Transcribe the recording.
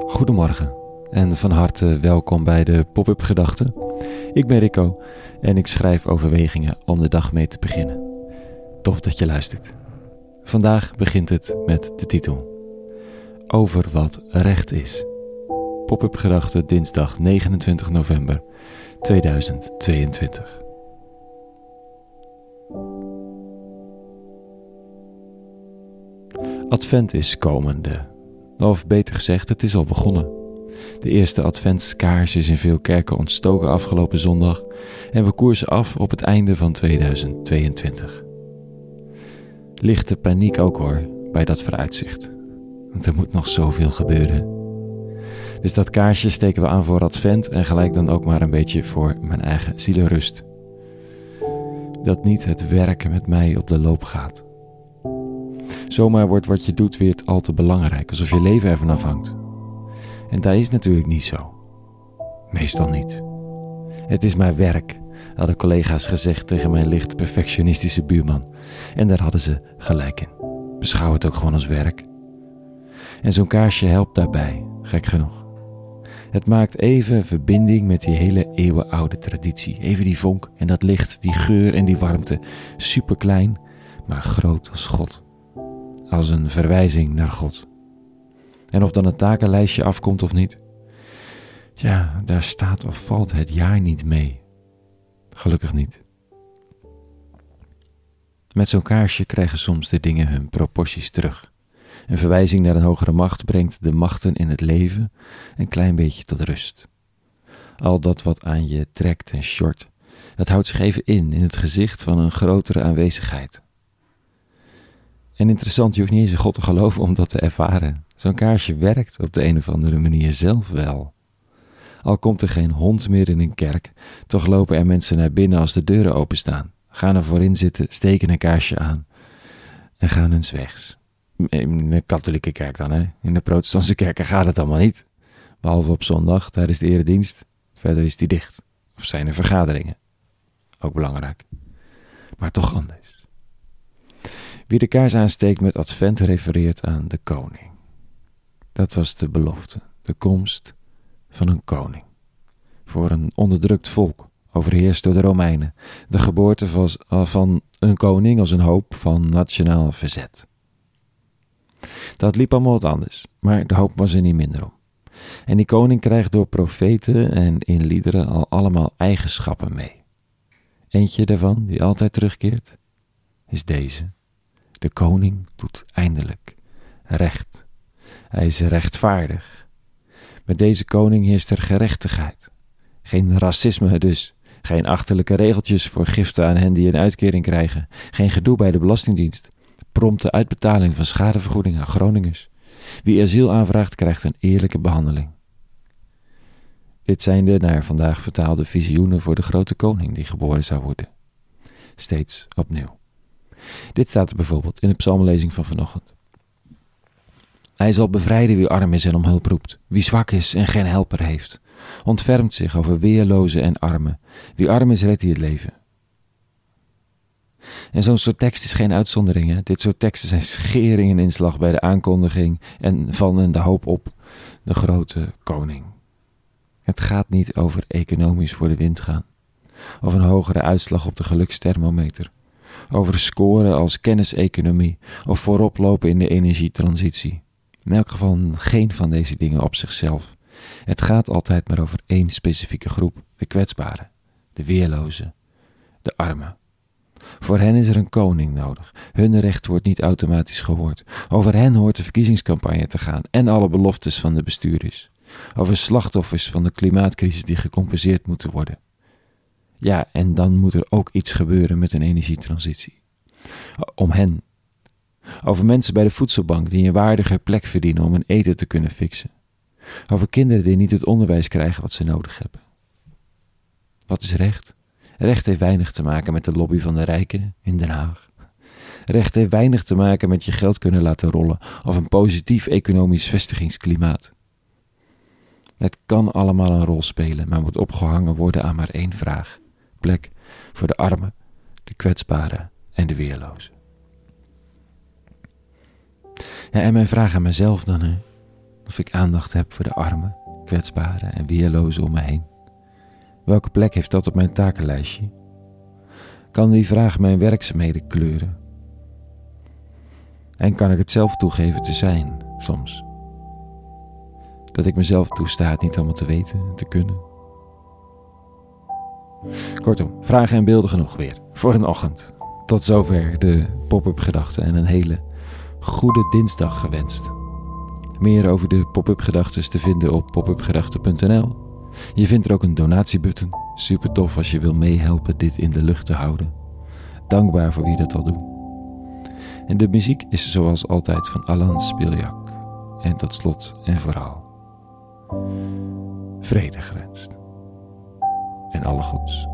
Goedemorgen en van harte welkom bij de Pop-up Gedachten. Ik ben Rico en ik schrijf overwegingen om de dag mee te beginnen. Tof dat je luistert. Vandaag begint het met de titel Over wat recht is. Pop-up Gedachten dinsdag 29 november 2022. Advent is komende. Of beter gezegd, het is al begonnen. De eerste adventskaars is in veel kerken ontstoken afgelopen zondag en we koersen af op het einde van 2022. Lichte paniek ook hoor, bij dat vooruitzicht. Want er moet nog zoveel gebeuren. Dus dat kaarsje steken we aan voor advent en gelijk dan ook maar een beetje voor mijn eigen zielenrust. Dat niet het werken met mij op de loop gaat. Zomaar wordt wat je doet weer al te belangrijk, alsof je leven ervan afhangt. En dat is natuurlijk niet zo. Meestal niet. Het is mijn werk, hadden collega's gezegd tegen mijn licht perfectionistische buurman. En daar hadden ze gelijk in. Beschouw het ook gewoon als werk. En zo'n kaarsje helpt daarbij, gek genoeg. Het maakt even verbinding met die hele eeuwenoude traditie. Even die vonk en dat licht, die geur en die warmte. Super klein, maar groot als God als een verwijzing naar God. En of dan het takenlijstje afkomt of niet, ja, daar staat of valt het jaar niet mee. Gelukkig niet. Met zo'n kaarsje krijgen soms de dingen hun proporties terug. Een verwijzing naar een hogere macht brengt de machten in het leven een klein beetje tot rust. Al dat wat aan je trekt en short, dat houdt zich even in in het gezicht van een grotere aanwezigheid. En interessant, je hoeft niet eens in God te geloven om dat te ervaren. Zo'n kaarsje werkt op de een of andere manier zelf wel. Al komt er geen hond meer in een kerk, toch lopen er mensen naar binnen als de deuren openstaan. Gaan er voorin zitten, steken een kaarsje aan en gaan hun wegs. In de katholieke kerk dan, hè? In de protestantse kerken gaat het allemaal niet. Behalve op zondag, daar is de eredienst. Verder is die dicht. Of zijn er vergaderingen. Ook belangrijk. Maar toch anders. Wie de kaars aansteekt met advent refereert aan de koning. Dat was de belofte, de komst van een koning. Voor een onderdrukt volk, overheerst door de Romeinen, de geboorte van een koning als een hoop van nationaal verzet. Dat liep allemaal wat anders, maar de hoop was er niet minder om. En die koning krijgt door profeten en in liederen al allemaal eigenschappen mee. Eentje daarvan, die altijd terugkeert, is deze. De koning doet eindelijk recht. Hij is rechtvaardig. Met deze koning heerst er gerechtigheid. Geen racisme dus. Geen achterlijke regeltjes voor giften aan hen die een uitkering krijgen. Geen gedoe bij de Belastingdienst. Prompte uitbetaling van schadevergoeding aan Groningers. Wie asiel aanvraagt, krijgt een eerlijke behandeling. Dit zijn de naar vandaag vertaalde visioenen voor de grote koning die geboren zou worden. Steeds opnieuw. Dit staat er bijvoorbeeld in de psalmlezing van vanochtend. Hij zal bevrijden wie arm is en om hulp roept, wie zwak is en geen helper heeft. Ontfermt zich over weerlozen en armen. Wie arm is, redt hij het leven. En zo'n soort tekst is geen uitzondering. Hè? Dit soort teksten zijn schering en inslag bij de aankondiging en van en de hoop op de grote koning. Het gaat niet over economisch voor de wind gaan, of een hogere uitslag op de gelukstermometer over scoren als kenniseconomie of vooroplopen in de energietransitie. In elk geval geen van deze dingen op zichzelf. Het gaat altijd maar over één specifieke groep, de kwetsbaren, de weerlozen, de armen. Voor hen is er een koning nodig. Hun recht wordt niet automatisch gehoord. Over hen hoort de verkiezingscampagne te gaan en alle beloftes van de bestuurders. Over slachtoffers van de klimaatcrisis die gecompenseerd moeten worden. Ja, en dan moet er ook iets gebeuren met een energietransitie. Om hen. Over mensen bij de voedselbank die een waardige plek verdienen om hun eten te kunnen fixen. Over kinderen die niet het onderwijs krijgen wat ze nodig hebben. Wat is recht? Recht heeft weinig te maken met de lobby van de rijken in Den Haag. Recht heeft weinig te maken met je geld kunnen laten rollen of een positief economisch vestigingsklimaat. Het kan allemaal een rol spelen, maar moet opgehangen worden aan maar één vraag plek voor de armen, de kwetsbaren en de weerlozen. Ja, en mijn vraag aan mezelf dan, hè? Of ik aandacht heb voor de armen, kwetsbaren en weerlozen om me heen? Welke plek heeft dat op mijn takenlijstje? Kan die vraag mijn werkzaamheden kleuren? En kan ik het zelf toegeven te zijn, soms? Dat ik mezelf toestaat niet allemaal te weten en te kunnen. Kortom, vragen en beelden genoeg weer voor een ochtend. Tot zover de pop-up gedachten en een hele goede dinsdag gewenst. Meer over de pop-up gedachten te vinden op popupgedachten.nl. Je vindt er ook een donatiebutton. Super tof als je wil meehelpen dit in de lucht te houden. Dankbaar voor wie dat al doet. En de muziek is zoals altijd van Alan Spiljak. En tot slot en vooral vrede gewenst. Alle goeds.